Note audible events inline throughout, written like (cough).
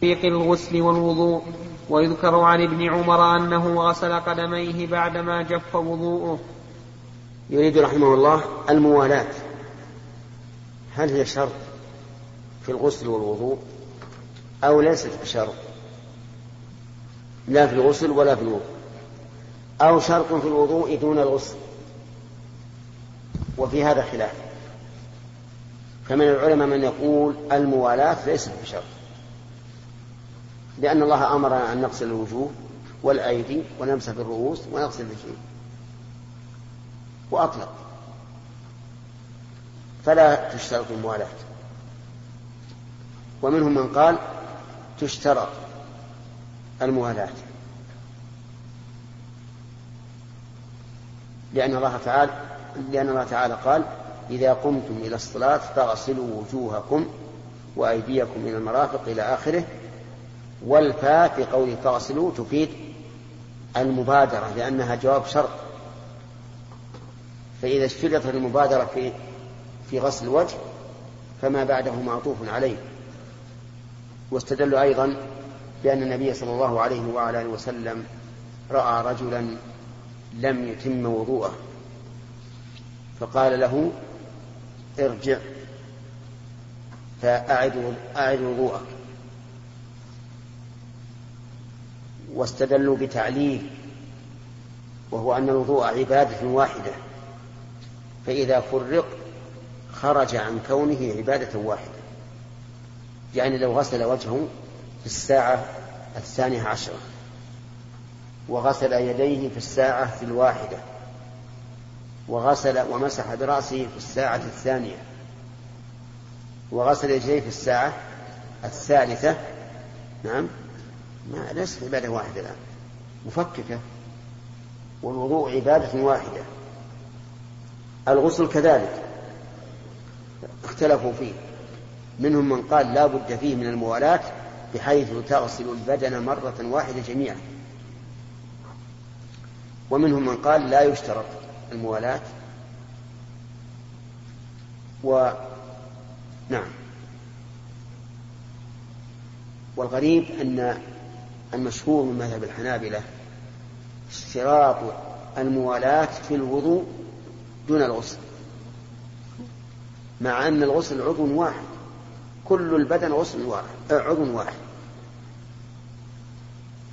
طريق الغسل والوضوء ويذكر عن ابن عمر أنه غسل قدميه بعدما جف وضوءه. يريد رحمه الله الموالاة. هل هي شرط في الغسل والوضوء؟ أو ليست بشرط؟ لا في الغسل ولا في الوضوء. أو شرط في الوضوء دون الغسل. وفي هذا خلاف. فمن العلماء من يقول الموالاة ليست بشرط. لأن الله أمرنا أن نغسل الوجوه والأيدي ونمسح بالرؤوس ونغسل الرجلين. وأطلق. فلا تشترط الموالاة. ومنهم من قال تشترط الموالاة. لأن الله تعالى لأن الله تعالى قال إذا قمتم إلى الصلاة فاغسلوا وجوهكم وأيديكم من المرافق إلى آخره والفاء في قوله فاغسلوا تفيد المبادرة لأنها جواب شرط. فإذا اشترطت المبادرة في في غسل الوجه فما بعده معطوف عليه. واستدل أيضا بأن النبي صلى الله عليه وعلى آله وسلم رأى رجلا لم يتم وضوءه فقال له ارجع فأعد أعد وضوءك. واستدلوا بتعليل وهو أن الوضوء عبادة واحدة فإذا فرق خرج عن كونه عبادة واحدة. يعني لو غسل وجهه في الساعة الثانية عشرة وغسل يديه في الساعة الواحدة وغسل ومسح برأسه في الساعة الثانية وغسل يديه في الساعة الثالثة نعم ما ليست عبادة واحدة الآن. مفككة. والوضوء عبادة واحدة. الغسل كذلك. اختلفوا فيه. منهم من قال لا بد فيه من الموالاة بحيث تغسل البدن مرة واحدة جميعا. ومنهم من قال لا يشترط الموالاة و نعم. والغريب أن المشهور من مذهب الحنابلة اشتراط الموالاة في الوضوء دون الغسل. مع أن الغسل عضو واحد كل البدن غسل واحد عضو واحد.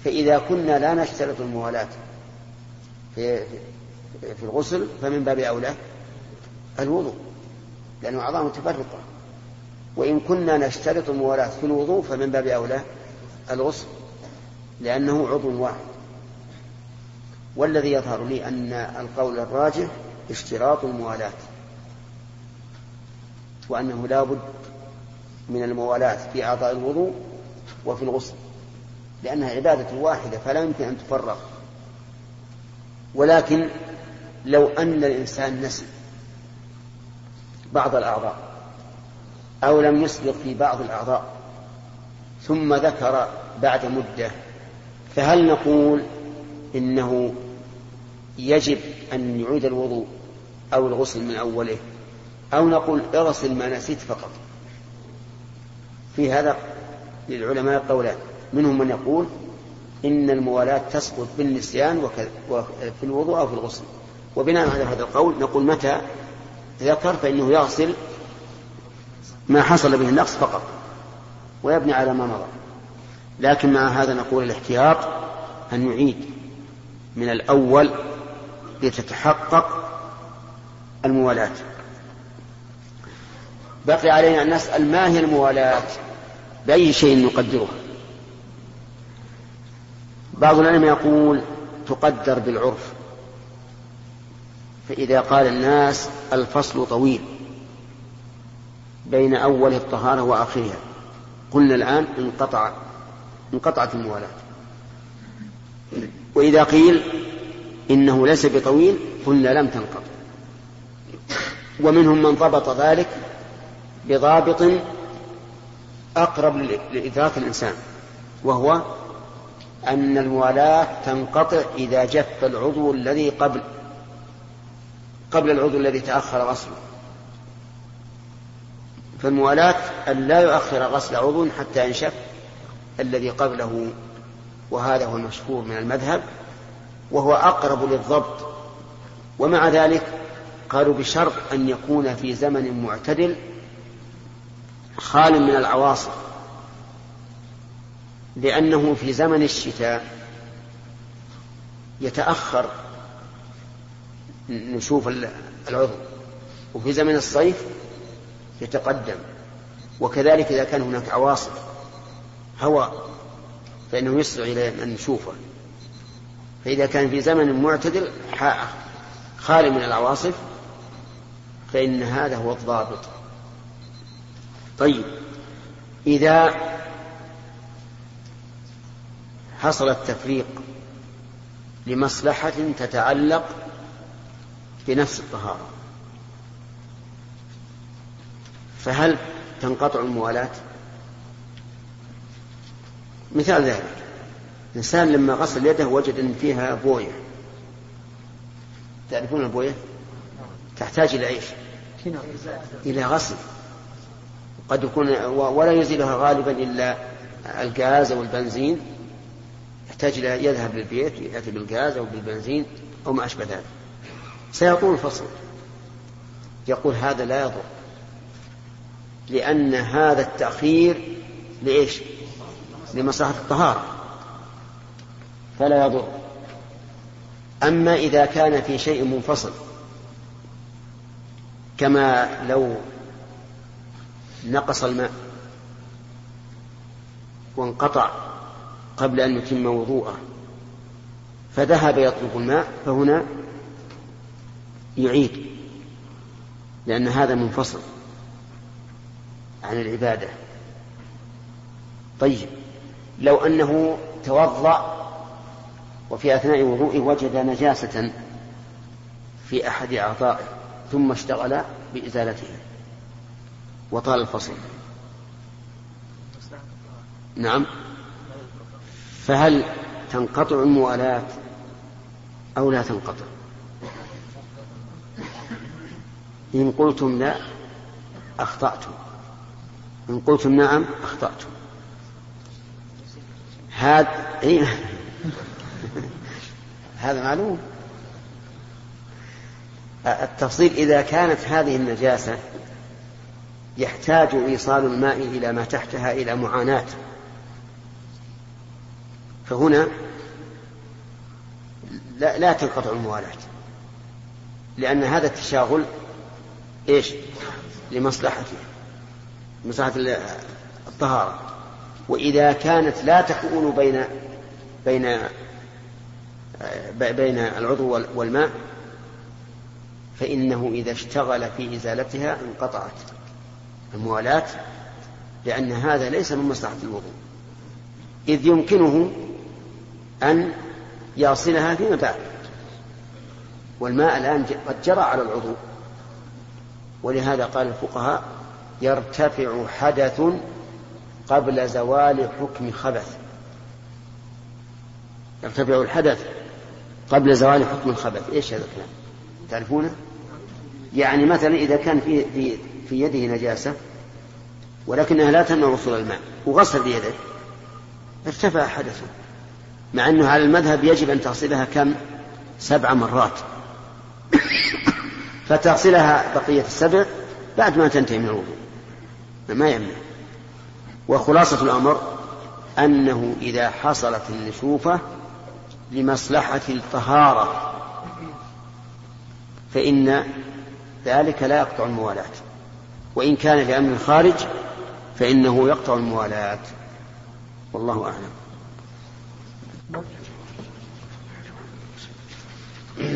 فإذا كنا لا نشترط الموالاة في, في الغسل فمن باب أولى الوضوء لأنه أعضاء متفرقة وإن كنا نشترط الموالاة في الوضوء فمن باب أولى الغسل. لأنه عضو واحد. والذي يظهر لي أن القول الراجح اشتراط الموالاة وأنه لا بد من الموالاة في أعضاء الوضوء وفي الغسل لأنها عبادة واحدة فلا يمكن أن تفرق. ولكن لو أن الإنسان نسي بعض الأعضاء أو لم يسبق في بعض الأعضاء ثم ذكر بعد مدة فهل نقول إنه يجب أن يعيد الوضوء أو الغسل من أوله؟ أو نقول اغسل ما نسيت فقط؟ في هذا للعلماء قولان. منهم من يقول إن الموالاة تسقط بالنسيان في الوضوء أو في الغسل. وبناء على هذا القول نقول متى ذكر فإنه يغسل ما حصل به النقص فقط ويبني على ما مضى. لكن مع هذا نقول الاحتياط أن يعيد من الأول لتتحقق الموالاة. بقي علينا أن نسأل ما هي الموالاة؟ بأي شيء نقدرها بعض العلماء يقول تقدر بالعرف. فإذا قال الناس الفصل طويل بين أول الطهارة وآخرها قلنا الآن انقطع انقطعت الموالاة. وإذا قيل إنه ليس بطويل قلنا لم تنقطع. ومنهم من ضبط ذلك بضابط أقرب لإدراك الإنسان وهو أن الموالاة تنقطع إذا جف العضو الذي قبل قبل العضو الذي تأخر غسله فالموالاة أن لا يؤخر غسل عضو حتى ينشف. الذي قبله وهذا هو المشهور من المذهب وهو أقرب للضبط. ومع ذلك قالوا بشرط أن يكون في زمن معتدل خال من العواصف لأنه في زمن الشتاء يتأخر نشوف العضو وفي زمن الصيف يتقدم وكذلك إذا كان هناك عواصف هواء فإنه يسرع إلى أن نشوفه فإذا كان في زمن معتدل خالي من العواصف فإن هذا هو الضابط طيب إذا حصل التفريق لمصلحة تتعلق بنفس الطهارة فهل تنقطع الموالاة؟ مثال ذلك. إنسان لما غسل يده وجد أن فيها بوية. تعرفون البوية؟ تحتاج إلى إيش؟ إلى غسل. قد يكون ولا يزيلها غالبا إلا الغاز أو البنزين. يحتاج إلى يذهب للبيت يأتي بالغاز أو بالبنزين أو ما أشبه ذلك. سيطول الفصل. يقول هذا لا يضر. لأن هذا التأخير لإيش؟ لمصلحة الطهارة. فلا يضر. أما إذا كان في شيء منفصل كما لو نقص الماء وانقطع قبل أن يتم وضوءه فذهب يطلب الماء فهنا يعيد لأن هذا منفصل عن العبادة. طيب. لو أنه توضأ وفي أثناء وضوئه وجد نجاسة في أحد أعضائه ثم اشتغل بإزالتها وطال الفصل. نعم. فهل تنقطع الموالاة أو لا تنقطع؟ إن قلتم لا أخطأتم. إن قلتم نعم أخطأتم. هذا إيه؟ (laughs) هذا معلوم. التفصيل إذا كانت هذه النجاسة يحتاج إيصال الماء إلى ما تحتها إلى معاناة. فهنا لا, لا تنقطع الموالاة لأن هذا التشاغل إيش؟ لمصلحته مصلحة الطهارة. وإذا كانت لا تكون بين بين بين العضو والماء فإنه إذا اشتغل في إزالتها انقطعت الموالاة لأن هذا ليس من مصلحة الوضوء. إذ يمكنه أن يصلها فيما بعد والماء الآن قد جرى على العضو. ولهذا قال الفقهاء يرتفع حدث قبل زوال حكم خبث. يرتفع الحدث قبل زوال حكم الخبث إيش هذا الكلام؟ تعرفونه؟ يعني مثلا إذا كان في في في يده نجاسة ولكنها لا تمنع وصول الماء وغسل بيده ارتفع حدثه. مع إنه على المذهب يجب أن تغسلها كم؟ سبع مرات. (coughs) فتغسلها بقية السبع بعد ما تنتهي من الوضوء. ما يمنع وخلاصة الأمر أنه إذا حصلت النشوفة لمصلحة الطهارة فإن ذلك لا يقطع الموالاة. وإن كان لأمر الخارج فإنه يقطع الموالاة. والله أعلم.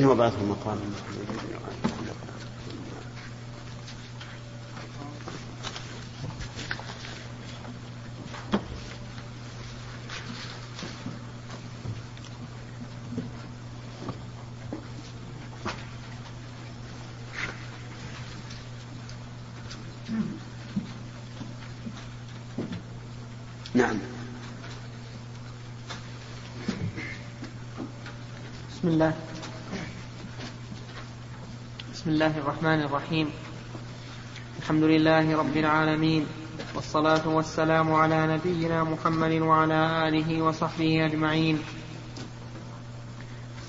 وبعث المقام نعم بسم الله. بسم الله الرحمن الرحيم الحمد لله رب العالمين والصلاة والسلام على نبينا محمد وعلى آله وصحبه أجمعين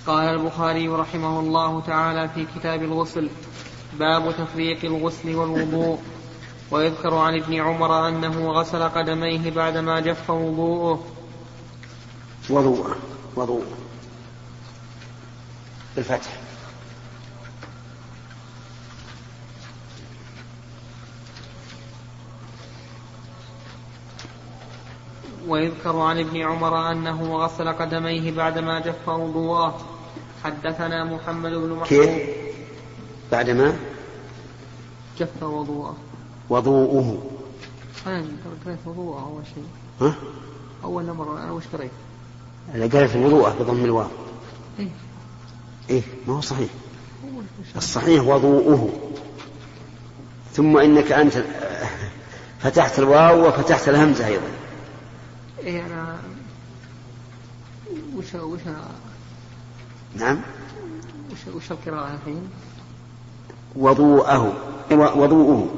قال البخاري رحمه الله تعالى في كتاب الغسل باب تفريق الغسل والوضوء ويذكر عن ابن عمر أنه غسل قدميه بعدما جف وضوءه وضوءه وضوءه بالفتح. ويذكر عن ابن عمر أنه غسل قدميه بعدما جف وضوءه. حدثنا محمد بن محمود كيف؟ بعدما جف وضوءه. وضوءه. أنا قريت وضوءه أول شيء. ها؟ أول مرة أنا وش قريت؟ أنا قالت الوضوء بضم الواو. إيه. إيه ما هو صحيح. الصحيح وضوءه. ثم إنك أنت (laughs) فتحت الواو وفتحت الهمزة أيضا. إيه أنا وش وش نعم. وش, وش القراءة الحين؟ وضوءه. وضوءه.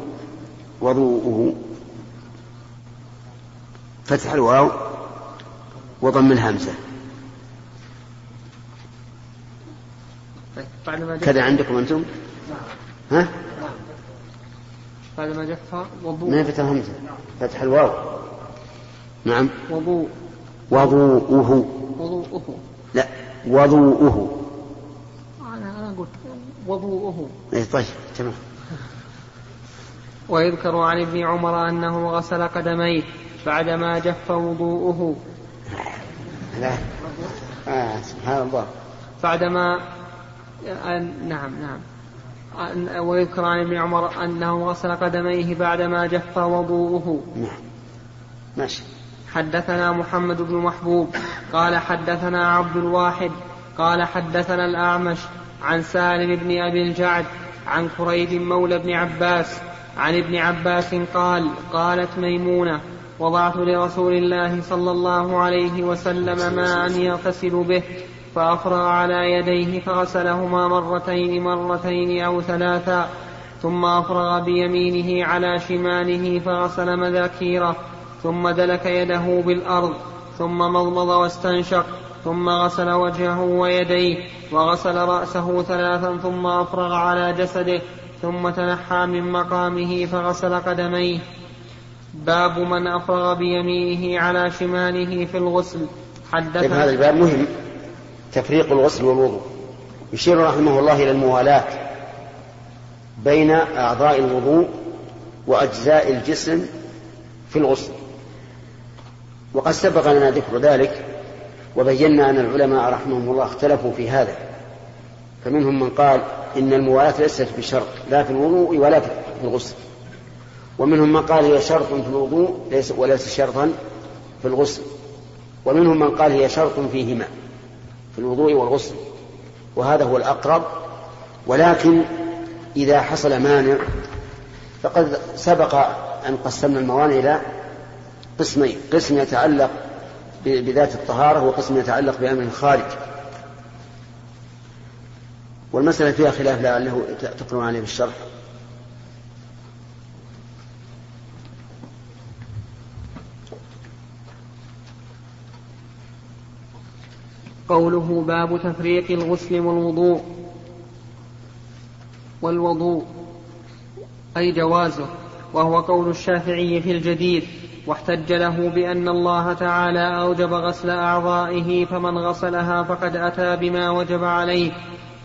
وضوءه. فتح الواو وضم الهمزة طيب بعدما جف كذا عندكم أنتم؟ ها؟ بعدما جف ما وضوء. فتح الهمزة؟ فتح الواو. نعم. وضوء. وضوءه. وضوءه. لا وضوءه. أنا أنا قلت وضوءه. إيه طيب تمام. ويذكر عن ابن عمر أنه غسل قدميه بعدما جف وضوءه. لا. آه سبحان الله. بعدما آه، نعم نعم. ويذكر عن ابن عمر أنه غسل قدميه بعدما جف وضوءه. نعم. ماشي. حدثنا محمد بن محبوب. قال حدثنا عبد الواحد. قال حدثنا الأعمش عن سالم بن أبي الجعد عن كريب مولى بن عباس. عن ابن عباس قال قالت ميمونة وضعت لرسول الله صلى الله عليه وسلم ماء يغتسل به. فأفرغ على يديه فغسلهما مرتين مرتين أو ثلاثا ثم أفرغ بيمينه على شماله فغسل مذاكيره ثم دلك يده بالأرض ثم مضمض واستنشق ثم غسل وجهه ويديه وغسل رأسه ثلاثا ثم أفرغ على جسده ثم تنحى من مقامه فغسل قدميه. باب من أفرغ بيمينه على شماله في الغسل. طيب هذا حدثنا الباب مهم. تفريق الغسل والوضوء. يشير رحمه الله إلى الموالاة بين أعضاء الوضوء وأجزاء الجسم في الغسل. وقد سبق لنا ذكر ذلك وبينا أن العلماء رحمهم الله اختلفوا في هذا. فمنهم من قال إن الموالاة ليست بشرط لا في الوضوء ولا في الغسل. ومنهم من قال هي شرط في الوضوء ليس وليس شرطا في الغسل. ومنهم من قال هي شرط فيهما. في الوضوء والغسل وهذا هو الأقرب. ولكن إذا حصل مانع فقد سبق أن قسمنا الموانع إلى قسمين قسم يتعلق بذات الطهارة وقسم يتعلق بأمر خارج والمسألة فيها خلاف لعله تقرأ عليه بالشرح. قوله باب تفريق الغسل والوضوء. والوضوء أي جوازه وهو قول الشافعي في الجديد واحتج له بأن الله تعالى أوجب غسل أعضائه فمن غسلها فقد أتى بما وجب عليه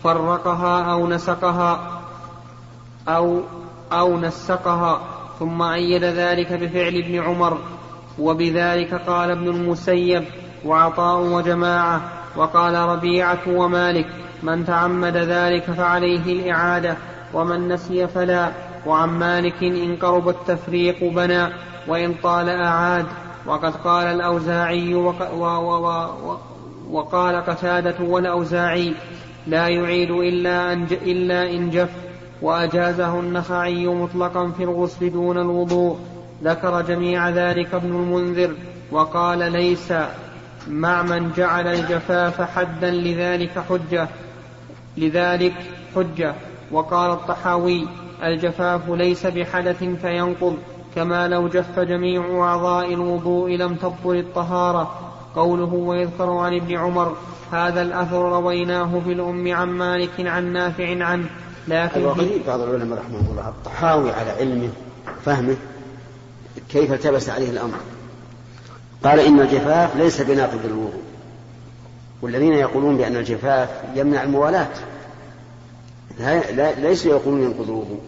فرقها أو نسقها أو أو نسقها ثم أيد ذلك بفعل ابن عمر وبذلك قال ابن المسيب وعطاء وجماعة وقال ربيعة ومالك من تعمد ذلك فعليه الإعادة ومن نسي فلا وعن مالك إن قرب التفريق بنى وإن طال أعاد. وقد قال الأوزاعي وق و و و وقال قتادة والأوزاعي لا يعيد إلا, أن ج إلا إن جف وأجازه النخعي مطلقا في الغسل دون الوضوء. ذكر جميع ذلك ابن المنذر وقال ليس مع من جعل الجفاف حدا لذلك حجة. لذلك حجة. وقال الطحاوي الجفاف ليس بحدث فينقض كما لو جف جميع أعضاء الوضوء لم تبطل الطهارة. قوله ويذكر عن ابن عمر هذا الأثر رويناه في الأم عن مالك عن نافع عنه. لكن غريب بعض العلماء رحمه الله الطحاوي على علمه فهمه كيف التبس عليه الأمر. قال إن الجفاف ليس بناقض الوضوء. والذين يقولون بأن الجفاف يمنع الموالاة. لا, لا ليسوا يقولون ينقض الوضوء.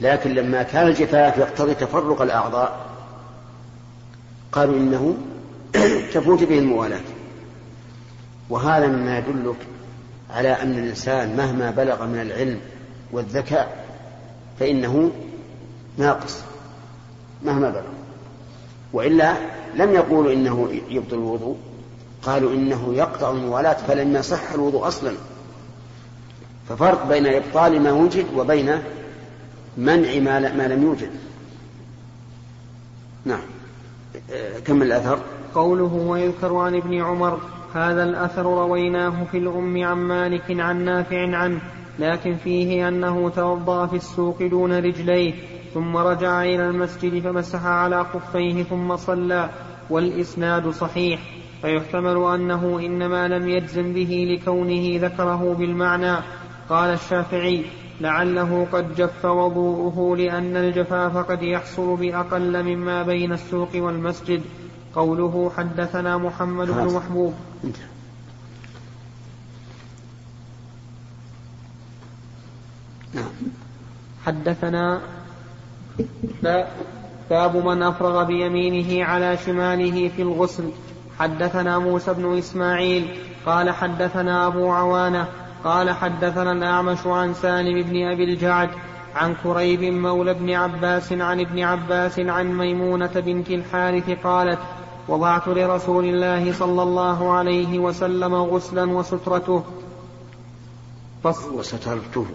لكن لما كان الجفاف يقتضي تفرق الأعضاء قالوا إنه (clears throat) تفوت به الموالاة. وهذا مما يدلك على أن الإنسان مهما بلغ من العلم والذكاء فإنه ناقص. مهما بلغ. وإلا لم يقولوا إنه يبطل الوضوء قالوا إنه يقطع الموالاة فلم يصح الوضوء أصلا. ففرق بين إبطال ما وجد وبين منع ما لم يوجد. نعم. كمل الأثر. قوله ويذكر عن ابن عمر هذا الأثر رويناه في الأم عن مالك عن نافع عنه لكن فيه أنه توضأ في السوق دون رجليه ثم رجع إلى المسجد فمسح على خفيه ثم صلى والإسناد صحيح. فيحتمل أنه إنما لم يجزم به لكونه ذكره بالمعنى. قال الشافعي لعله قد جف وضوءه لأن الجفاف قد يحصل بأقل مما بين السوق والمسجد. قوله حدثنا محمد بن محبوب. نعم. حدثنا باب من أفرغ بيمينه على شماله في الغسل. حدثنا موسى بن إسماعيل. قال حدثنا أبو عوانة. قال حدثنا الأعمش عن سالم بن أبي الجعد عن كريب مولى ابن عباس عن ابن عباس عن ميمونة بنت الحارث قالت وضعت لرسول الله صلى الله عليه وسلم غسلا وسترته. وسترته.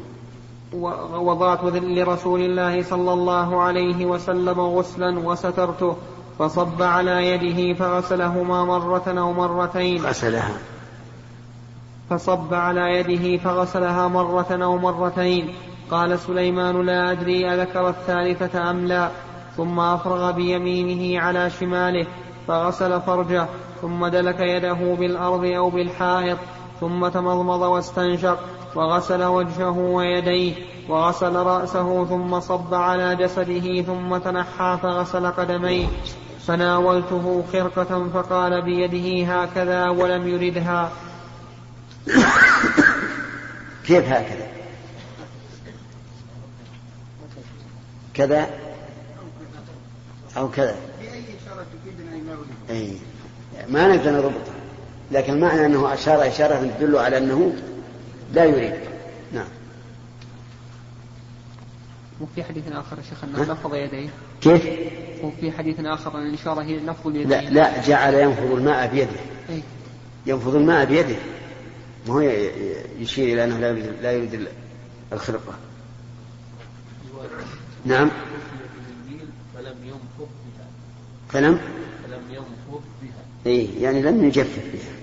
وضعت لرسول الله صلى الله عليه وسلم غسلا وسترته فصب على يده فغسلهما مرة أو مرتين. غسلها. فصب على يده فغسلها مرة أو مرتين. قال سليمان لا أدري أذكر الثالثة أم لا. ثم أفرغ بيمينه على شماله فغسل فرجه ثم دلك يده بالأرض أو بالحائط ثم تمضمض واستنشق وغسل وجهه ويديه وغسل رأسه ثم صب على جسده ثم تنحى فغسل قدميه. فناولته خرقة فقال بيده هكذا ولم يردها. كيف هكذا؟ كذا؟ أو كذا؟ أي ما نقدر نضبطها لكن معنى أنه أشار إشارة تدل على أنه لا يريد. نعم. وفي حديث آخر يا شيخ أنه نفض يديه. كيف؟ وفي حديث آخر أن الإشارة هي نفض اليدين لا لا جعل ينفض الماء بيده. أي. ينفض الماء بيده. ما هو يشير إلى أنه لا يريد, لا يريد الخرقة نعم. فلم؟ ينفض بها فلم فلم ينفض بها. اي يعني لم يجفف بها.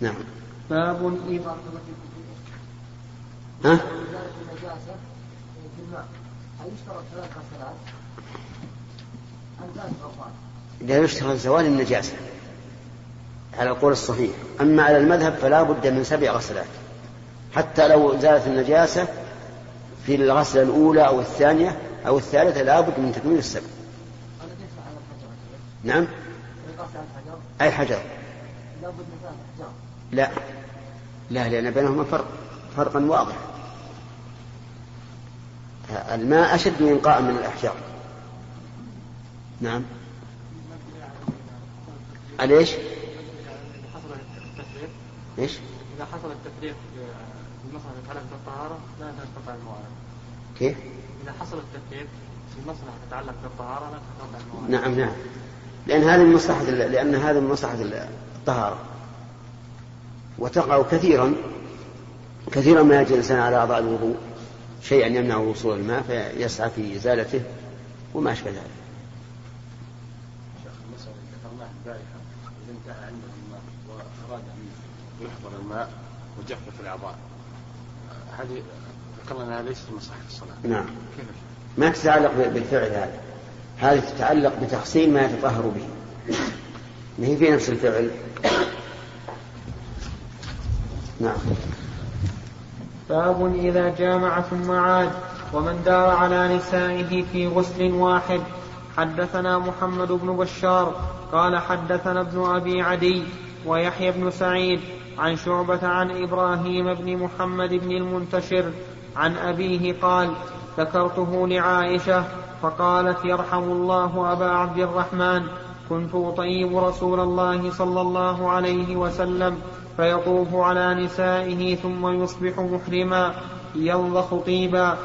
نعم. باب إذا ها؟ لا يشترط زوال النجاسة. على القول الصحيح. أما على المذهب فلا بد من سبع غسلات. حتى لو زالت النجاسة في الغسلة الأولى أو الثانية أو الثالثة لا بد من تكميل السبع. نعم؟ أي حجر. لا لا لأن بينهما فرق فرقا واضح الماء أشد إنقاء من الأحجار نعم ليش؟ إيش؟ إذا حصل التفريق في المصلحة تتعلق بالطهارة لا تنقطع الموارد. كيف؟ إذا حصل التفريق في مصلحة تتعلق بالطهارة لا تنقطع الموارد. نعم نعم. لأن هذه من مصلحة لأن هذا من مصلحة الطهارة. وتقع كثيرا كثيرا ما يجد الإنسان على أعضاء الوضوء شيئا يمنع وصول الماء فيسعى في إزالته وما أشبه ذلك. يحضر الماء وجفف الأعضاء. هذه ذكرنا أنها ليست من صحة الصلاة. نعم. كيف؟ ما تتعلق بالفعل هذا. هذه تتعلق بتحصيل ما يتطهر به. ما هي في نفس الفعل. نعم. باب إذا جامع ثم عاد ومن دار على نسائه في غسل واحد. حدثنا محمد بن بشار قال حدثنا ابن أبي عدي ويحيى بن سعيد عن شعبة عن إبراهيم بن محمد بن المنتشر عن أبيه قال ذكرته لعائشة فقالت يرحم الله أبا عبد الرحمن. كنت أطيب رسول الله صلى الله عليه وسلم فيطوف على نسائه ثم يصبح محرما. ينضخ طيبا.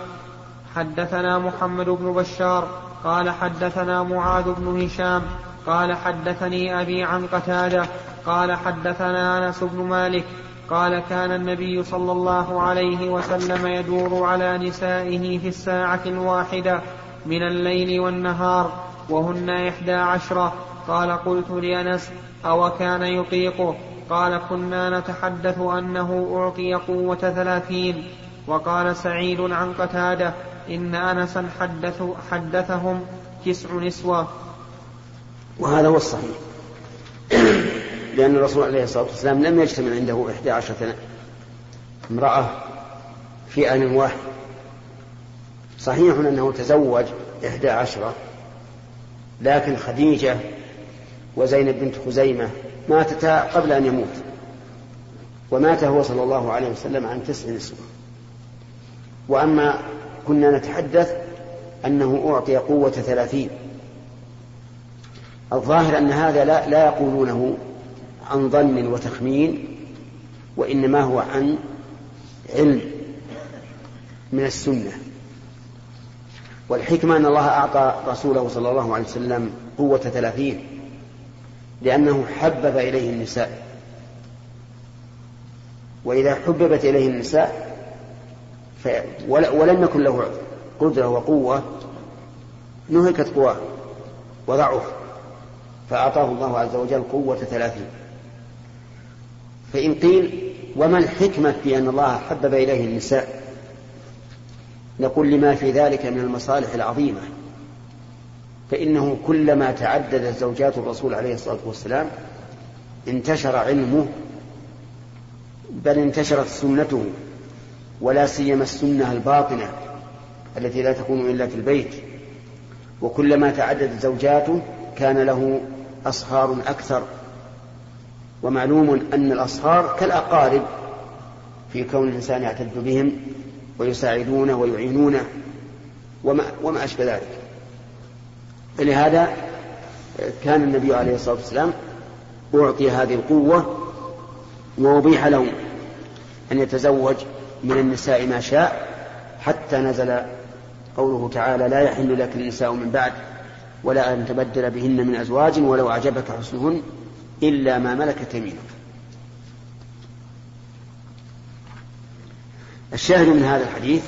حدثنا محمد بن بشار قال حدثنا معاذ بن هشام قال حدثني أبي عن قتادة قال حدثنا أنس بن مالك قال كان النبي صلى الله عليه وسلم يدور على نسائه في الساعة الواحدة من الليل والنهار وهن إحدى عشرة. قال قلت لأنس أو كان يطيقه؟ قال كنا نتحدث أنه أعطي قوة ثلاثين. وقال سعيد عن قتادة إن أنسا حدث حدثهم تسع نسوة. وهذا هو الصحيح. (clears throat) لأن الرسول عليه الصلاة والسلام لم يجتمع عنده إحدى عشرة امرأة في آن واحد. صحيح أنه تزوج إحدى عشرة لكن خديجة وزينب بنت خزيمة ماتتا قبل أن يموت ومات هو صلى الله عليه وسلم عن تسع نسوة. وأما كنا نتحدث أنه أعطي قوة ثلاثين. الظاهر أن هذا لا, لا يقولونه عن ظن وتخمين وإنما هو عن علم من السنة. والحكمة أن الله أعطى رسوله صلى الله عليه وسلم قوة ثلاثين. لأنه حبب إليه النساء. وإذا حببت إليه النساء. ولم يكن له قدرة وقوة نهكت قواه وضعف فأعطاه الله عز وجل قوة ثلاثين. فإن قيل وما الحكمة في أن الله حبب إليه النساء؟ نقول لما في ذلك من المصالح العظيمة. فإنه كلما تعددت زوجات الرسول عليه الصلاة والسلام انتشر علمه بل انتشرت سنته ولا سيما السنة الباطنة التي لا تكون إلا في البيت. وكلما تعددت زوجاته كان له أصهار أكثر. ومعلوم أن الأصهار كالأقارب في كون الإنسان يعتد بهم ويساعدونه ويعينونه وما, وما أشبه ذلك. فلهذا كان النبي عليه الصلاة والسلام أعطي هذه القوة وأبيح له أن يتزوج من النساء ما شاء حتى نزل قوله تعالى لا يحل لك النساء من بعد ولا أن تبدل بهن من أزواج ولو أعجبك حسنهن إلا ما ملكت يمينك. الشاهد من هذا الحديث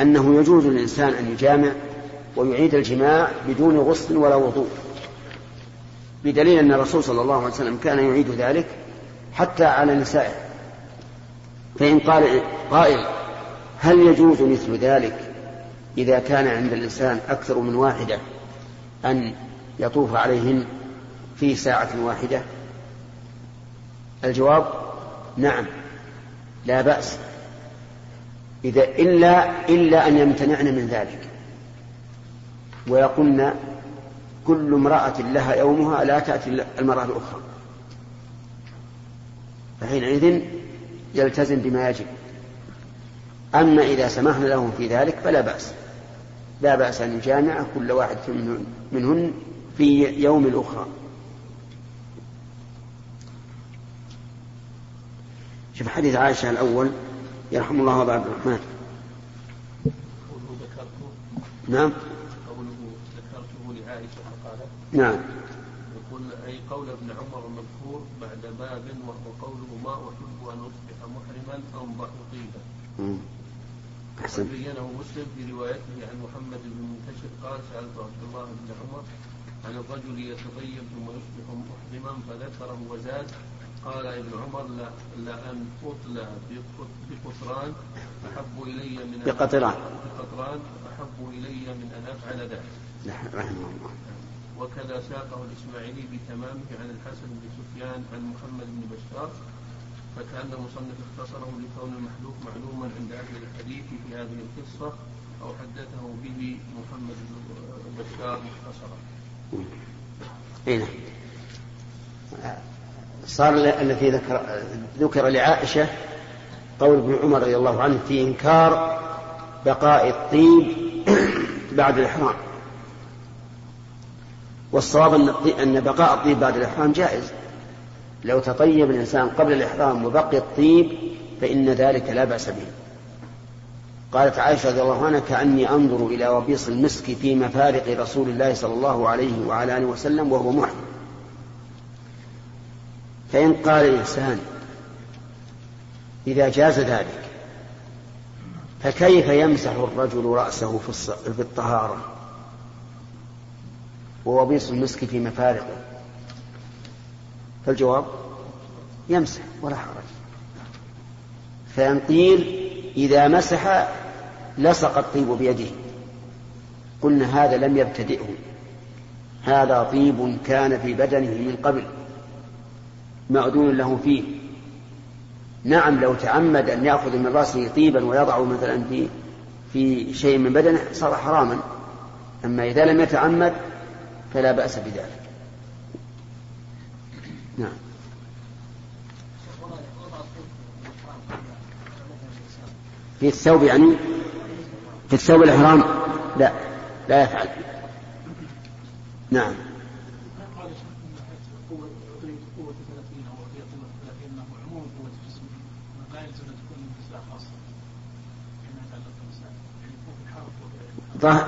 أنه يجوز للإنسان أن يجامع ويعيد الجماع بدون غسل ولا وضوء. بدليل أن الرسول صلى الله عليه وسلم كان يعيد ذلك حتى على نسائه. فإن قال قائل هل يجوز مثل ذلك إذا كان عند الإنسان أكثر من واحدة أن يطوف عليهن في ساعة واحدة؟ الجواب نعم لا بأس. إذا إلا إلا أن يمتنعن من ذلك. ويقولن كل امرأة لها يومها لا تأتي المرأة الأخرى فحينئذ يلتزم بما يجب. أما إذا سمحنا لهم في ذلك فلا بأس. لا بأس أن يجامع كل واحد منهن في يوم الأخرى. شوف حديث عائشة الأول يرحم الله أبا عبد الرحمن نعم. نعم. يقول أي قول ابن عمر المذكور بعد باب وهو قوله ما أحب أن أصبح محرما أنضح طيبا. أحسن. بينه مسلم في روايته عن محمد بن منتشر قال سألت عبد الله بن عمر عن الرجل يتطيب ثم يصبح محرما فذكره وزاد. قال ابن عمر لا لأن أطلى بقطران أحب إلي من بقطران. بقطران أحب إلي من أن أفعل ذلك. نعم، رحمه الله. وكذا ساقه الإسماعيلي بتمامه عن الحسن بن سفيان عن محمد بن بشار فكأن المصنف اختصره لكون المحذوف معلوما عند أهل الحديث في هذه القصة أو حدثه به محمد بن بشار مختصرا. أي نعم. صار الذي ذكر ذكر لعائشة قول ابن عمر رضي الله عنه في إنكار بقاء الطيب بعد الإحرام والصواب أن بقاء الطيب بعد الإحرام جائز. لو تطيب الإنسان قبل الإحرام وبقي الطيب فإن ذلك لا بأس به. قالت عائشة رضي الله عنها كأني أنظر إلى وبيص المسك في مفارق رسول الله صلى الله عليه وعلى آله وسلم وهو محرم. فإن قال الإنسان إذا جاز ذلك فكيف يمسح الرجل رأسه في الطهارة؟ ووبيص المسك في مفارقه. فالجواب يمسح ولا حرج. فإن قيل إذا مسح لصق الطيب بيده. قلنا هذا لم يبتدئه. هذا طيب كان في بدنه من قبل. مأذون له فيه. نعم لو تعمد أن يأخذ من رأسه طيبا ويضعه مثلا في في شيء من بدنه صار حراما. أما إذا لم يتعمد فلا بأس بذلك. نعم. في الثوب يعني؟ في الثوب الإحرام؟ لا لا يفعل. نعم.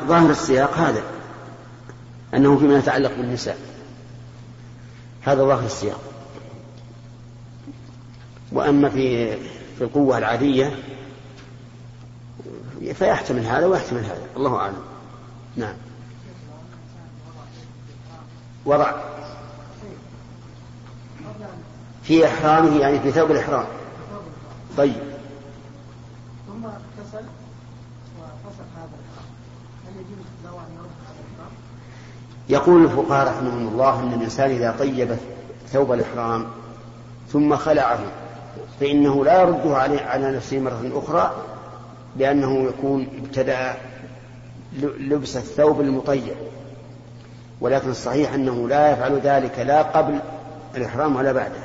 ظاهر السياق هذا. أنه فيما يتعلق بالنساء. هذا ظاهر السياق. وأما في في القوة العادية فيحتمل هذا ويحتمل هذا. الله أعلم. نعم. وضع في إحرامه يعني في ثوب الإحرام. طيب. ثم اغتسل وفسخ هذا الإحرام. هل يجوز؟ يقول الفقهاء رحمهم الله أن الإنسان إذا طيب ثوب الإحرام ثم خلعه فإنه لا يرده عليه على نفسه مرة أخرى لأنه يكون ابتدأ لبس الثوب المطيب. ولكن الصحيح أنه لا يفعل ذلك لا قبل الإحرام ولا بعده.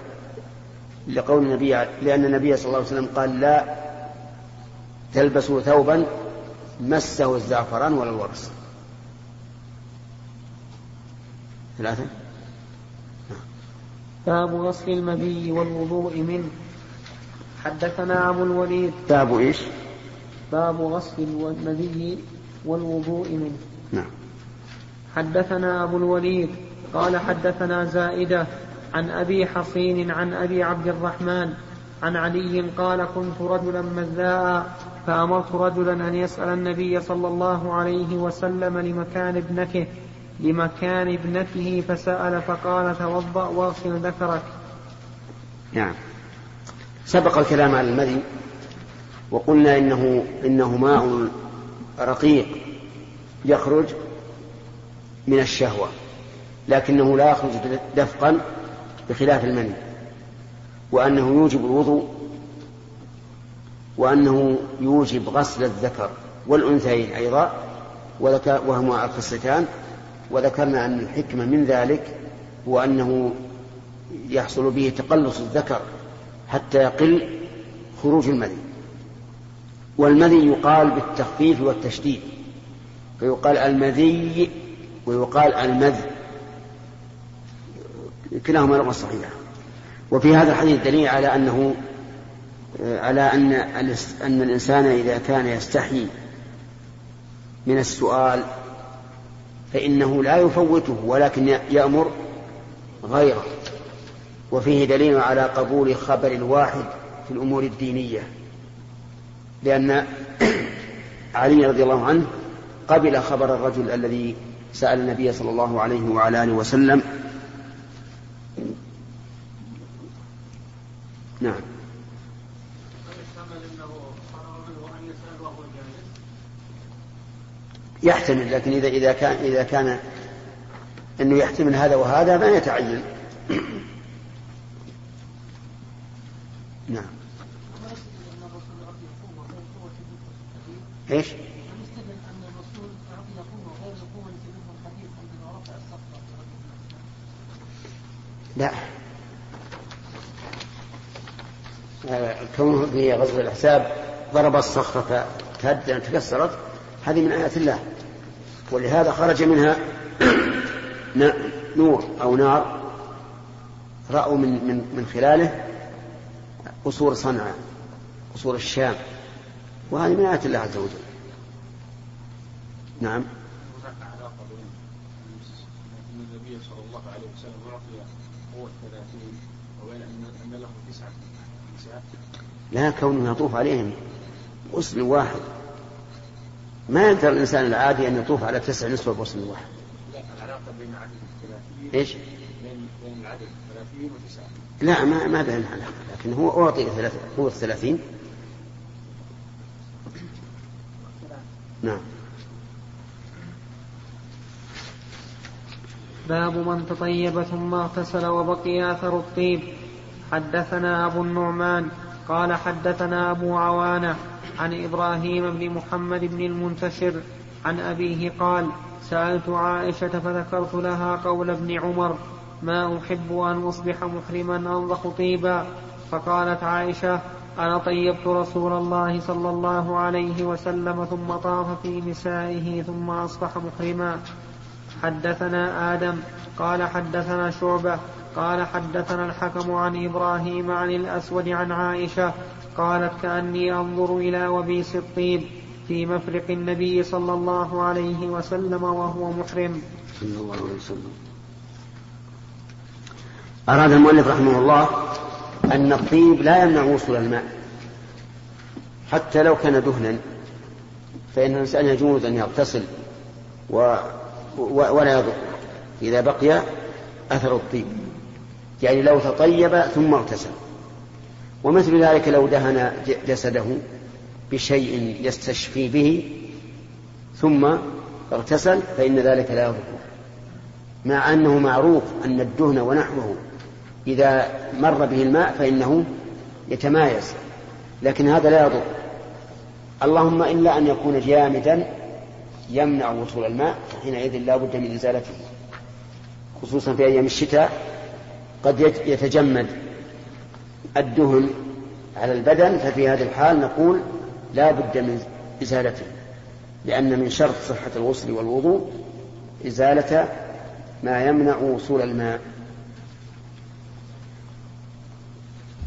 لقول النبي لأن النبي صلى الله عليه وسلم قال لا تلبسوا ثوبا مسه الزعفران ولا الورس. ثلاثة؟ باب غسل المذي والوضوء منه. حدثنا أبو الوليد. باب إيش؟ باب غسل المذي والوضوء منه. نعم. حدثنا أبو الوليد. قال حدثنا زائدة عن أبي حصين عن أبي عبد الرحمن عن علي قال كنت رجلا مذاء فأمرت رجلا أن يسأل النبي صلى الله عليه وسلم لمكان ابنته لمكان ابنته فسأل فقال توضأ واغسل ذكرك. نعم. سبق الكلام على المذي وقلنا إنه إنه ماء رقيق يخرج من الشهوة لكنه لا يخرج دفقا بخلاف المني وأنه يوجب الوضوء وأنه يوجب غسل الذكر والأنثيين أيضا وهما الخصتان وذكرنا أن الحكمة من ذلك هو أنه يحصل به تقلص الذكر حتى يقل خروج المذي. والمذي يقال بالتخفيف والتشديد فيقال المذي ويقال المذ. كلاهما لغة صحيحة. وفي هذا الحديث دليل على أنه على أن أن الإنسان إذا كان يستحي من السؤال فإنه لا يفوته ولكن يأمر غيره. وفيه دليل على قبول خبر الواحد في الأمور الدينية لأن (clears throat) علي رضي الله عنه قبل خبر الرجل الذي سأل النبي صلى الله عليه وعلى آله وسلم. نعم. يحتمل لكن إذا إذا كان إذا كان أنه يحتمل هذا وهذا ما يتعين (clears throat) نعم. إيش؟ لا. كونه في غزو الأحزاب ضرب الصخرة تكسرت. هذه من آيات الله. ولهذا خرج منها (clears throat) نور أو نار رأوا من من من خلاله قصور صنعاء قصور الشام. وهذه من آيات الله عز وجل. نعم. النبي صلى الله عليه وسلم قوة ثلاثين وبين أن له تسعة لا كونه يطوف عليهم غسل واحد. ما يقدر الإنسان العادي أن يطوف على تسع نسوة بغسل واحد. لا العلاقة بين عدد الثلاثين إيش؟ بين بين العدد ثلاثين وتسعة. لا ما ما بين علاقة لكن هو أعطي قوة ثلاثين نعم. باب من تطيب ثم اغتسل وبقي آثر الطيب. حدثنا أبو النعمان قال حدثنا أبو عوانة عن إبراهيم بن محمد بن المنتشر عن أبيه قال سألت عائشة فذكرت لها قول ابن عمر ما أحب أن أصبح محرما انضخ طيبا. فقالت عائشة أنا طيبت رسول الله صلى الله عليه وسلم ثم طاف في نسائه ثم أصبح محرما. حدثنا آدم قال حدثنا شعبة قال حدثنا الحكم عن إبراهيم عن الأسود عن عائشة قالت كأني أنظر إلى وبيس الطيب في مفرق النبي صلى الله عليه وسلم وهو محرم. صلى الله عليه وسلم. أراد المؤلف رحمه الله أن الطيب لا يمنع وصول الماء. حتى لو كان دهنا فإن الإنسان يجوز أن يغتسل و ولا يضر. إذا بقي أثر الطيب. يعني لو تطيب ثم اغتسل. ومثل ذلك لو دهن جسده بشيء يستشفي به ثم اغتسل فإن ذلك لا يضر. مع أنه معروف أن الدهن ونحوه إذا مر به الماء فإنه يتمايز لكن هذا لا يضر. اللهم إلا أن يكون جامدا يمنع وصول الماء حينئذ لا بد من إزالته خصوصا في أيام الشتاء قد يتجمد. الدهن على البدن ففي هذه الحال نقول لا بد من إزالته لأن من شرط صحة الغسل والوضوء إزالة ما يمنع وصول الماء.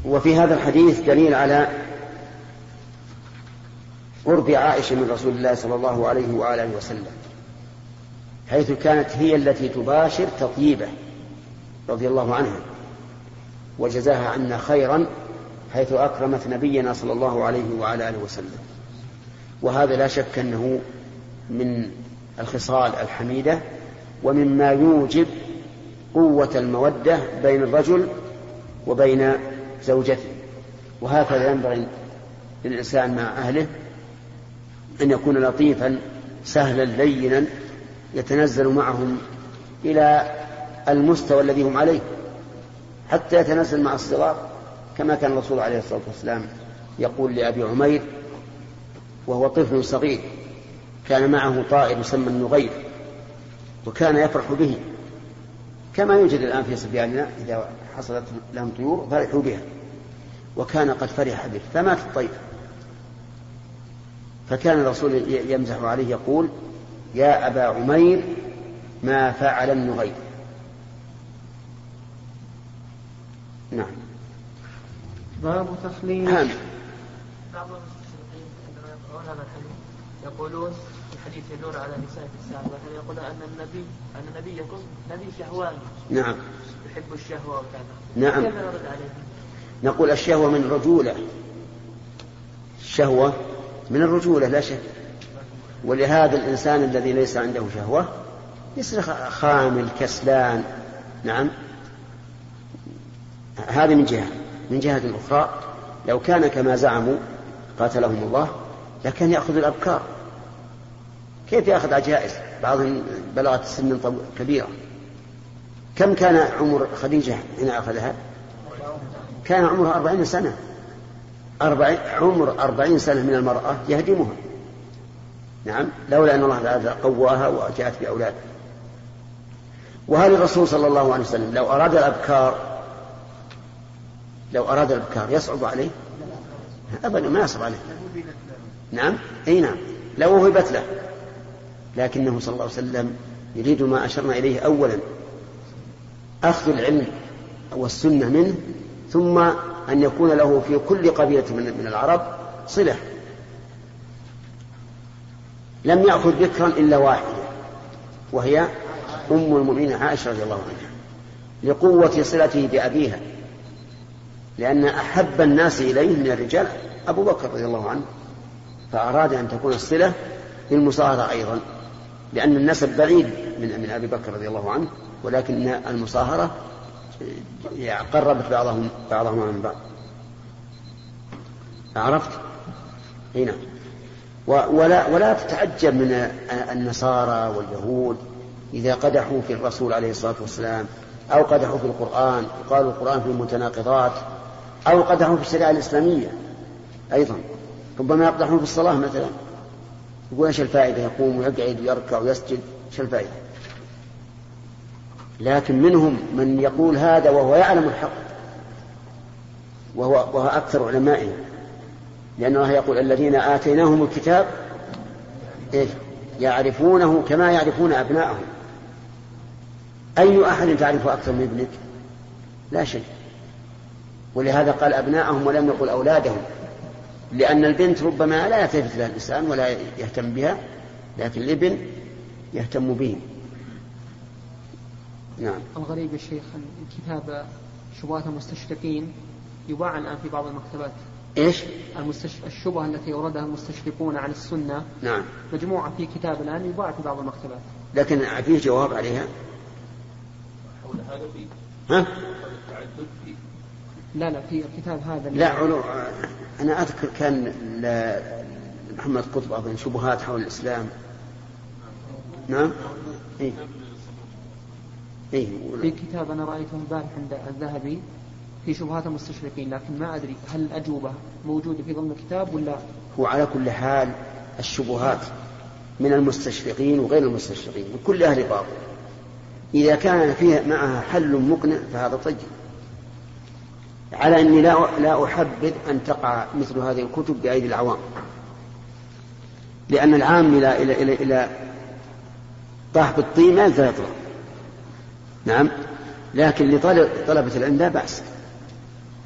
وفي هذا الحديث دليل على قرب عائشة من رسول الله صلى الله عليه وآله وسلم حيث كانت هي التي تباشر تطيبه رضي الله عنها. وجزاها عنا خيرا حيث أكرمت نبينا صلى الله عليه وعلى آله وسلم. وهذا لا شك أنه من الخصال الحميدة ومما يوجب قوة المودة بين الرجل وبين زوجته. وهكذا ينبغي للإنسان مع أهله أن يكون لطيفا سهلا لينا يتنزل معهم إلى المستوى الذي هم عليه. حتى يتنزل مع الصغار كما كان الرسول عليه الصلاة والسلام يقول لأبي عمير وهو طفل صغير كان معه طائر يسمى النغير وكان يفرح به كما يوجد الآن في صبياننا إذا حصلت لهم طيور فرحوا بها وكان قد فرح به فمات الطير. فكان الرسول يمزح عليه يقول يا أبا عمير ما فعل النغير. نعم. باب تخليل نعم. بعض المستشرقين عندما يقرؤون هذا الحديث يقولون في حديث النور على نساء السابق يقولون أن النبي أن نبيكم نبي شهواني نعم. يحب الشهوة وكذا. نعم. كيف نرد عليه؟ نقول الشهوة من رجولة. الشهوة من الرجولة لا شك. ولهذا الإنسان الذي ليس عنده شهوة يصير خامل كسلان. نعم. هذه من جهة. من جهة أخرى لو كان كما زعموا قاتلهم الله لكان يأخذ الأبكار. كيف يأخذ عجائز؟ بعضهم بلغت سن كبيرة. كم كان عمر خديجة حين أخذها؟ كان عمرها أربعين سنة. أربعين عمر أربعين سنة من المرأة يهدمها. نعم لولا أن الله تعالى قواها وجاءت بأولاد وهل الرسول صلى الله عليه وسلم لو أراد الأبكار لو أراد الأبكار يصعب عليه؟ أبدا ما يصعب عليه. نعم؟ أي نعم. لو وهبت له. لكنه صلى الله عليه وسلم يريد ما أشرنا إليه أولا. أخذ العلم والسنة منه ثم أن يكون له في كل قبيلة من العرب صلة. لم يأخذ ذكرا إلا واحدة وهي أم المؤمنين عائشة رضي الله عنها لقوة صلته بأبيها. لأن أحب الناس إليه من الرجال أبو بكر رضي الله عنه فأراد أن تكون الصلة بالمصاهرة أيضا لأن النسب بعيد من من أبي بكر رضي الله عنه ولكن المصاهرة قربت بعضهم بعضهما من بعض عرفت؟ هنا نعم. ولا ولا تتعجب من النصارى واليهود إذا قدحوا في الرسول عليه الصلاة والسلام أو قدحوا في القرآن وقالوا القرآن في المتناقضات أو قدحوا في الشريعة الإسلامية أيضا ربما يقدحون في الصلاة مثلا. يقول إيش الفائدة؟ يقوم ويقعد ويركع ويسجد إيش الفائدة؟ لكن منهم من يقول هذا وهو يعلم الحق وهو, وهو أكثر علمائهم لأن الله يقول الذين آتيناهم الكتاب إيه؟ يعرفونه كما يعرفون أبناءهم. أي أحد تعرفه أكثر من ابنك؟ لا شيء. ولهذا قال أبناءهم ولم يقل أولادهم. لأن البنت ربما لا يلتفت لها الإنسان ولا يهتم بها لكن الابن يهتم به نعم. الغريب الشيخ كتاب شبهات المستشرقين يباع الآن في بعض المكتبات. إيش؟ المستش... الشبهة التي أوردها المستشرقون عن السنة. نعم. مجموعة في كتاب الآن يباع في بعض المكتبات. لكن فيه جواب عليها؟ حول هذا فيه ها؟ التعدد فيه لا لا في الكتاب هذا لا علو أنا أذكر كان محمد قطب أظن شبهات حول الإسلام نعم إيه؟ إيه؟ في كتاب أنا رأيته البارح عند الذهبي في شبهات المستشرقين لكن ما أدري هل الأجوبة موجودة في ضمن الكتاب ولا هو على كل حال الشبهات من المستشرقين وغير المستشرقين من كل أهل باطل إذا كان فيها معها حل مقنع فهذا طيب على أني لا لا أحبذ أن تقع مثل هذه الكتب بأيدي العوام. لأن العام إلى إلى إلى إلى طاح بالطين ما يطلع. نعم. لكن لطلبة العلم لا بأس.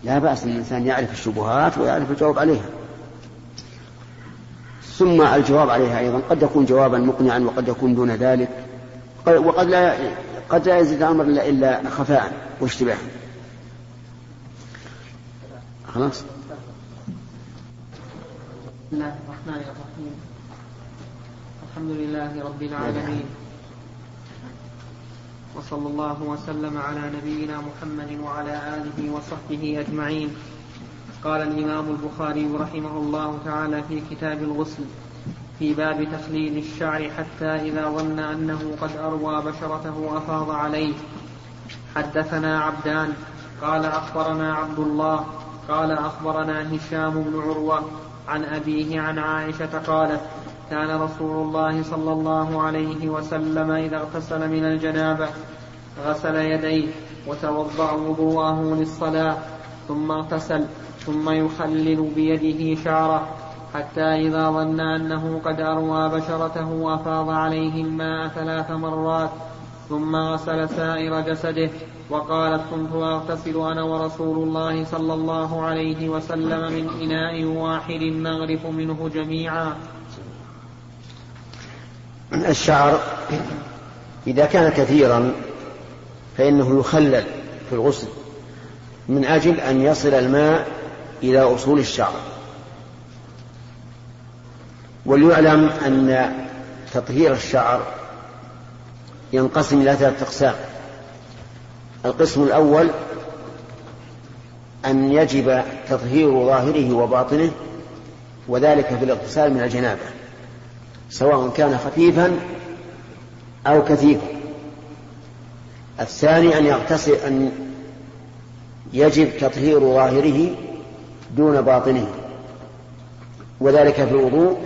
لا بأس أن الإنسان يعرف الشبهات ويعرف الجواب عليها. ثم الجواب عليها أيضا. قد يكون جوابا مقنعا وقد يكون دون ذلك. وقد لا قد لا يزيد الأمر إلا خفاء واشتباها. خلاص. بسم الله الرحمن الرحيم الحمد لله رب العالمين وصلى الله وسلم على نبينا محمد وعلى آله وصحبه أجمعين قال الإمام البخاري رحمه الله تعالى في كتاب الغسل في باب تخليل الشعر حتى إذا ظن أنه قد أروى بشرته أفاض عليه حدثنا عبدان قال أخبرنا عبد الله قال أخبرنا هشام بن عروة عن أبيه عن عائشة قالت كان رسول الله صلى الله عليه وسلم إذا اغتسل من الجنابة غسل يديه وتوضأ وضوءه للصلاة ثم اغتسل ثم يخلل بيده شعره حتى إذا ظن أنه قد أروى بشرته أفاض عليه الماء ثلاث مرات. ثم غسل سائر جسده وقالت كنت أغتسل أنا ورسول الله صلى الله عليه وسلم من إناء واحد نغرف منه جميعا. الشعر إذا كان كثيرا فإنه يخلل في الغسل من أجل أن يصل الماء إلى أصول الشعر. وليعلم أن تطهير الشعر ينقسم إلى ثلاثة أقسام. القسم الأول أن يجب تطهير ظاهره وباطنه وذلك في الاغتسال من الجنابة سواء كان خفيفا أو كثيفا. الثاني أن يغتسل أن يجب تطهير ظاهره دون باطنه وذلك في الوضوء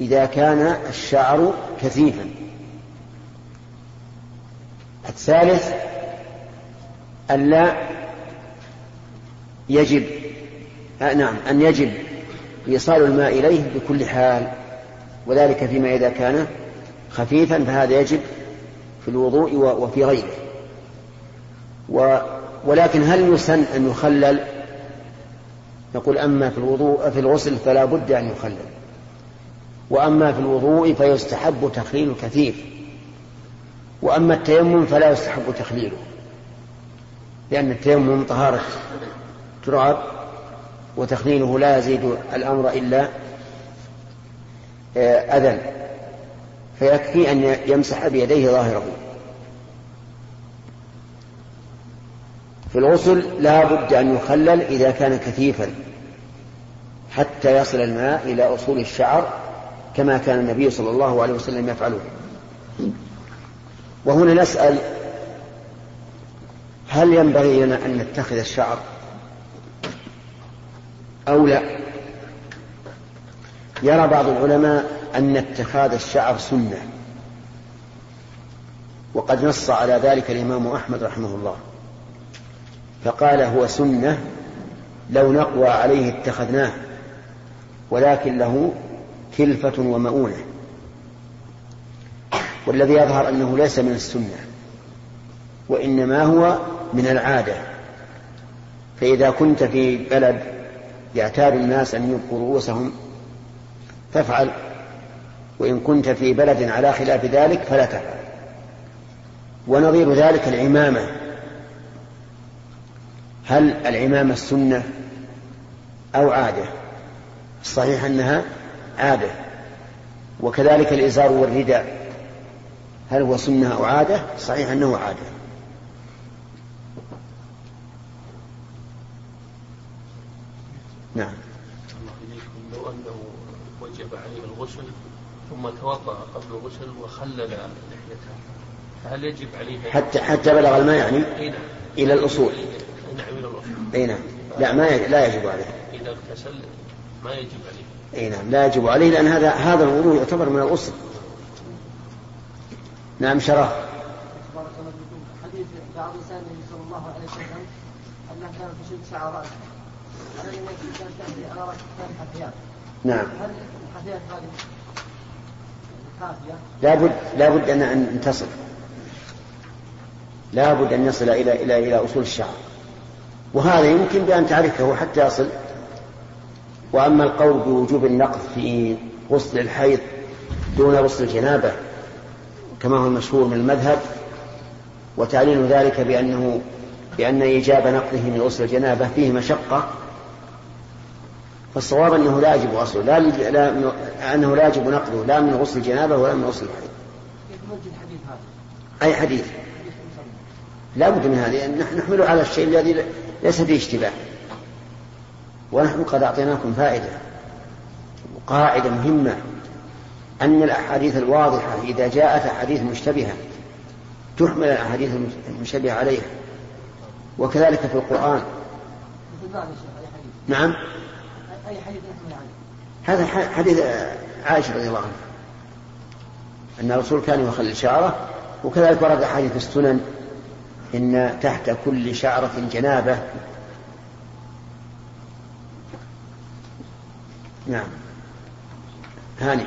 إذا كان الشعر كثيفا. الثالث ألا يجب آه نعم أن يجب إيصال الماء إليه بكل حال وذلك فيما إذا كان خفيفا فهذا يجب في الوضوء وفي غيره. و ولكن هل يسن أن يخلل؟ نقول أما في الوضوء في الغسل فلا بد أن يخلل. وأما في الوضوء فيستحب تخليل الكثير. وأما التيمم فلا يستحب تخليله لأن التيمم طهارة تراب وتخليله لا يزيد الأمر إلا آه، أذى فيكفي أن يمسح بيديه ظاهره. في الغسل لا بد أن يخلل إذا كان كثيفا حتى يصل الماء إلى أصول الشعر كما كان النبي صلى الله عليه وسلم يفعله. وهنا نسأل هل ينبغي لنا أن نتخذ الشعر أو لا؟ يرى بعض العلماء أن اتخاذ الشعر سنة وقد نص على ذلك الإمام أحمد رحمه الله فقال هو سنة لو نقوى عليه اتخذناه ولكن له كلفة ومؤونة. والذي يظهر أنه ليس من السنة وإنما هو من العادة. فإذا كنت في بلد يعتاد الناس أن يبقوا رؤوسهم فافعل. وإن كنت في بلد على خلاف ذلك فلا تفعل. ونظير ذلك العمامة. هل العمامة السنة أو عادة؟ الصحيح أنها عادة. وكذلك الإزار والرداء. هل هو سنة أو عادة؟ صحيح أنه عادة. نعم. لو أنه وجب عليه الغسل ثم توضأ قبل الغسل وخلل لحيته فهل يجب عليه حتى حتى بلغ الماء يعني؟ نعم. إلى الأصول. نعم إلى الأصول. أي نعم. لا ما لا يجب عليه. إذا اغتسل ما يجب عليه. أي نعم لا يجب عليه لأن هذا هذا الوضوء يعتبر من الأصل. نعم شرف. حديث بعض لسان النبي صلى الله عليه وسلم أنه كان في شد شعر راسه على ان كان تهدي على راسه كان حفيات نعم. هل الحفيات هذه؟ لابد لابد ان أن تصل لابد أن يصل إلى إلى إلى أصول الشعر. وهذا يمكن بأن تعرفه حتى يصل. وأما القول بوجوب النقض في غسل الحيض دون غسل الجنابة كما هو المشهور من المذهب وتعليل ذلك بأنه بأن إيجاب نقضه من غسل الجنابة فيه مشقة. فالصواب أنه لا يجب غسله لا, لا أنه لا يجب نقضه لا من غسل الجنابة ولا من غسل الحيض. أي حديث؟ لا بد من نحن نحمله على الشيء الذي ليس فيه اشتباه. ونحن قد أعطيناكم فائدة وقاعدة مهمة. أن الأحاديث الواضحة إذا جاءت أحاديث مشتبهة تحمل الأحاديث المشتبهة عليها. وكذلك في القرآن. نعم. أي حديث هذا حديث عائشة رضي الله عنها. أن الرسول كان يخلل شعره وكذلك ورد أحاديث السنن إن تحت كل شعرة جنابة. نعم. هاني.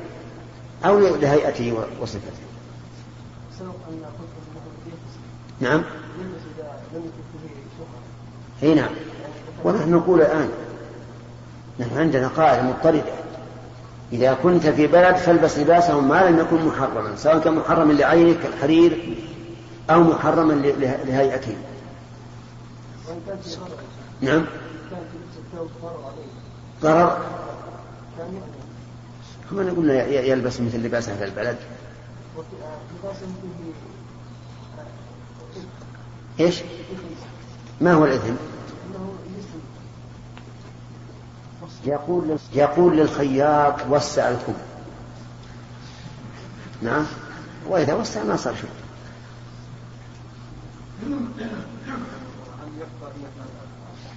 أو لهيئته وصفته. نعم. إي نعم. ونحن نقول الآن نحن عندنا قاعدة مضطردة. إذا كنت في بلد فالبس لباسهم ما لم يكن محرما سواء كان محرما لعينك كالحرير أو محرما لهيئته. نعم. ضرر. كما نقول يلبس مثل لباس أهل البلد. إيش؟ ما هو الإثم؟ يقول يقول للخياط وسع الكم نعم. وإذا وسع ما صار شيء.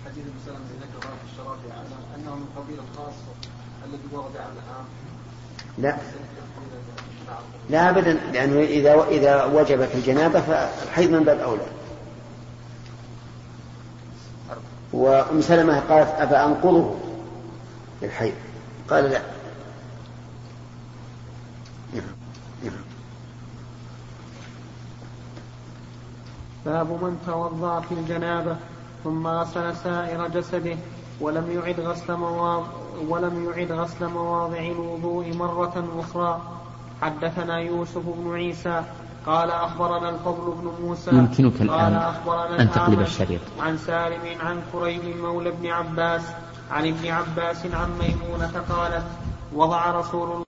حديث ذكر في انه من قبيل الخاص الذي ورد على العام لا. لا ابدا لأنه إذا إذا وجبت الجنابة فالحيض من باب أولى. وأم سلمة قالت افانقضه للحيض؟ قال لا. باب من توضأ في الجنابة ثم غسل سائر جسده. ولم يعد غسل مواضع ولم يعد غسل مواضع الوضوء مرة أخرى. حدثنا يوسف بن عيسى قال أخبرنا الفضل بن موسى يمكنك الآن أخبرنا أن تقلب الشريط. عن سالم عن كريم مولى ابن عباس عن ابن عباس عن ميمونة قالت وضع رسول